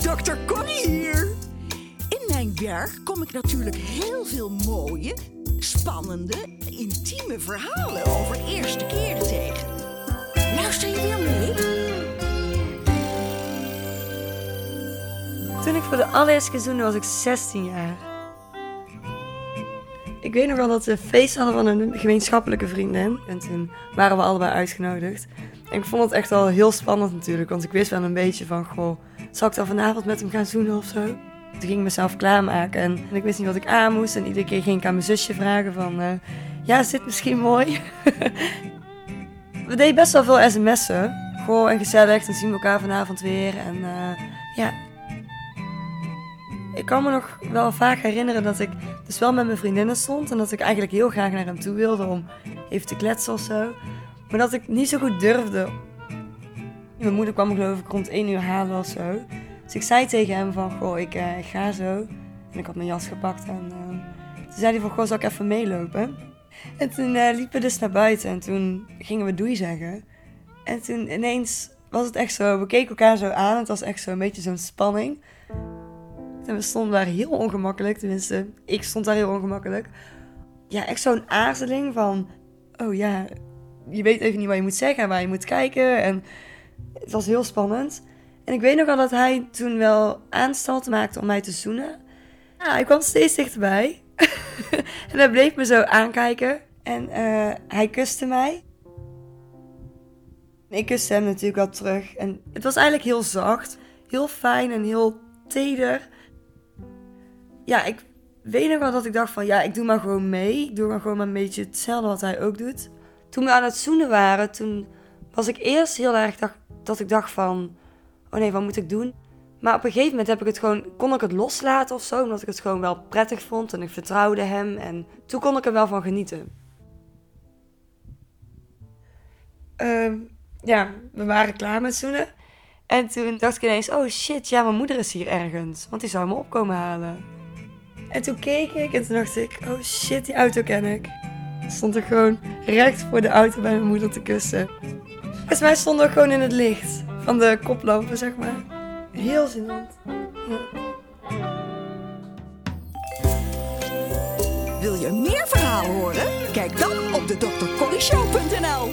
Dr. Connie hier. In mijn werk kom ik natuurlijk heel veel mooie, spannende, intieme verhalen over eerste keren tegen. Luister je weer mee? Toen ik voor de allereerste keer zoende was ik 16 jaar. Ik weet nog wel dat de feest hadden van een gemeenschappelijke vriendin. En toen waren we allebei uitgenodigd. Ik vond het echt wel heel spannend natuurlijk. Want ik wist wel een beetje van, goh, zal ik dan vanavond met hem gaan zoenen of zo? Toen ging ik mezelf klaarmaken en ik wist niet wat ik aan moest. En iedere keer ging ik aan mijn zusje vragen van, eh, ja, is dit misschien mooi? we deden best wel veel sms'en. Gewoon en gezellig, dan zien we elkaar vanavond weer. En eh, ja, ik kan me nog wel vaak herinneren dat ik dus wel met mijn vriendinnen stond. En dat ik eigenlijk heel graag naar hem toe wilde om even te kletsen of zo. Maar dat ik niet zo goed durfde. Mijn moeder kwam geloof ik rond 1 uur halen of zo. Dus ik zei tegen hem van, goh, ik eh, ga zo. En ik had mijn jas gepakt en uh, toen zei hij van, goh, zal ik even meelopen? En toen uh, liepen we dus naar buiten en toen gingen we doei zeggen. En toen ineens was het echt zo, we keken elkaar zo aan. Het was echt zo een beetje zo'n spanning. En we stonden daar heel ongemakkelijk, tenminste, ik stond daar heel ongemakkelijk. Ja, echt zo'n aarzeling van, oh ja, je weet even niet wat je moet zeggen en waar je moet kijken. En het was heel spannend. En ik weet nog wel dat hij toen wel aanstalten maakte om mij te zoenen. Hij kwam steeds dichterbij. en hij bleef me zo aankijken. En uh, hij kuste mij. Ik kuste hem natuurlijk wel terug. En het was eigenlijk heel zacht. Heel fijn en heel teder. Ja, ik weet nog wel dat ik dacht van... Ja, ik doe maar gewoon mee. Ik doe maar gewoon een beetje hetzelfde wat hij ook doet. Toen we aan het zoenen waren, toen was ik eerst heel erg dacht, dat ik dacht van... Oh nee, wat moet ik doen? Maar op een gegeven moment heb ik het gewoon, kon ik het loslaten of zo. Omdat ik het gewoon wel prettig vond en ik vertrouwde hem. En toen kon ik er wel van genieten. Uh, ja, we waren klaar met zoenen. En toen dacht ik ineens, oh shit, ja, mijn moeder is hier ergens. Want die zou me opkomen halen. En toen keek ik en toen dacht ik, oh shit, die auto ken ik. Stond er gewoon recht voor de auto bij mijn moeder te kussen. Volgens mij stonden we gewoon in het licht van de koplampen, zeg maar. Heel. Ja. Wil je meer verhalen horen? Kijk dan op de drcorryshow.nl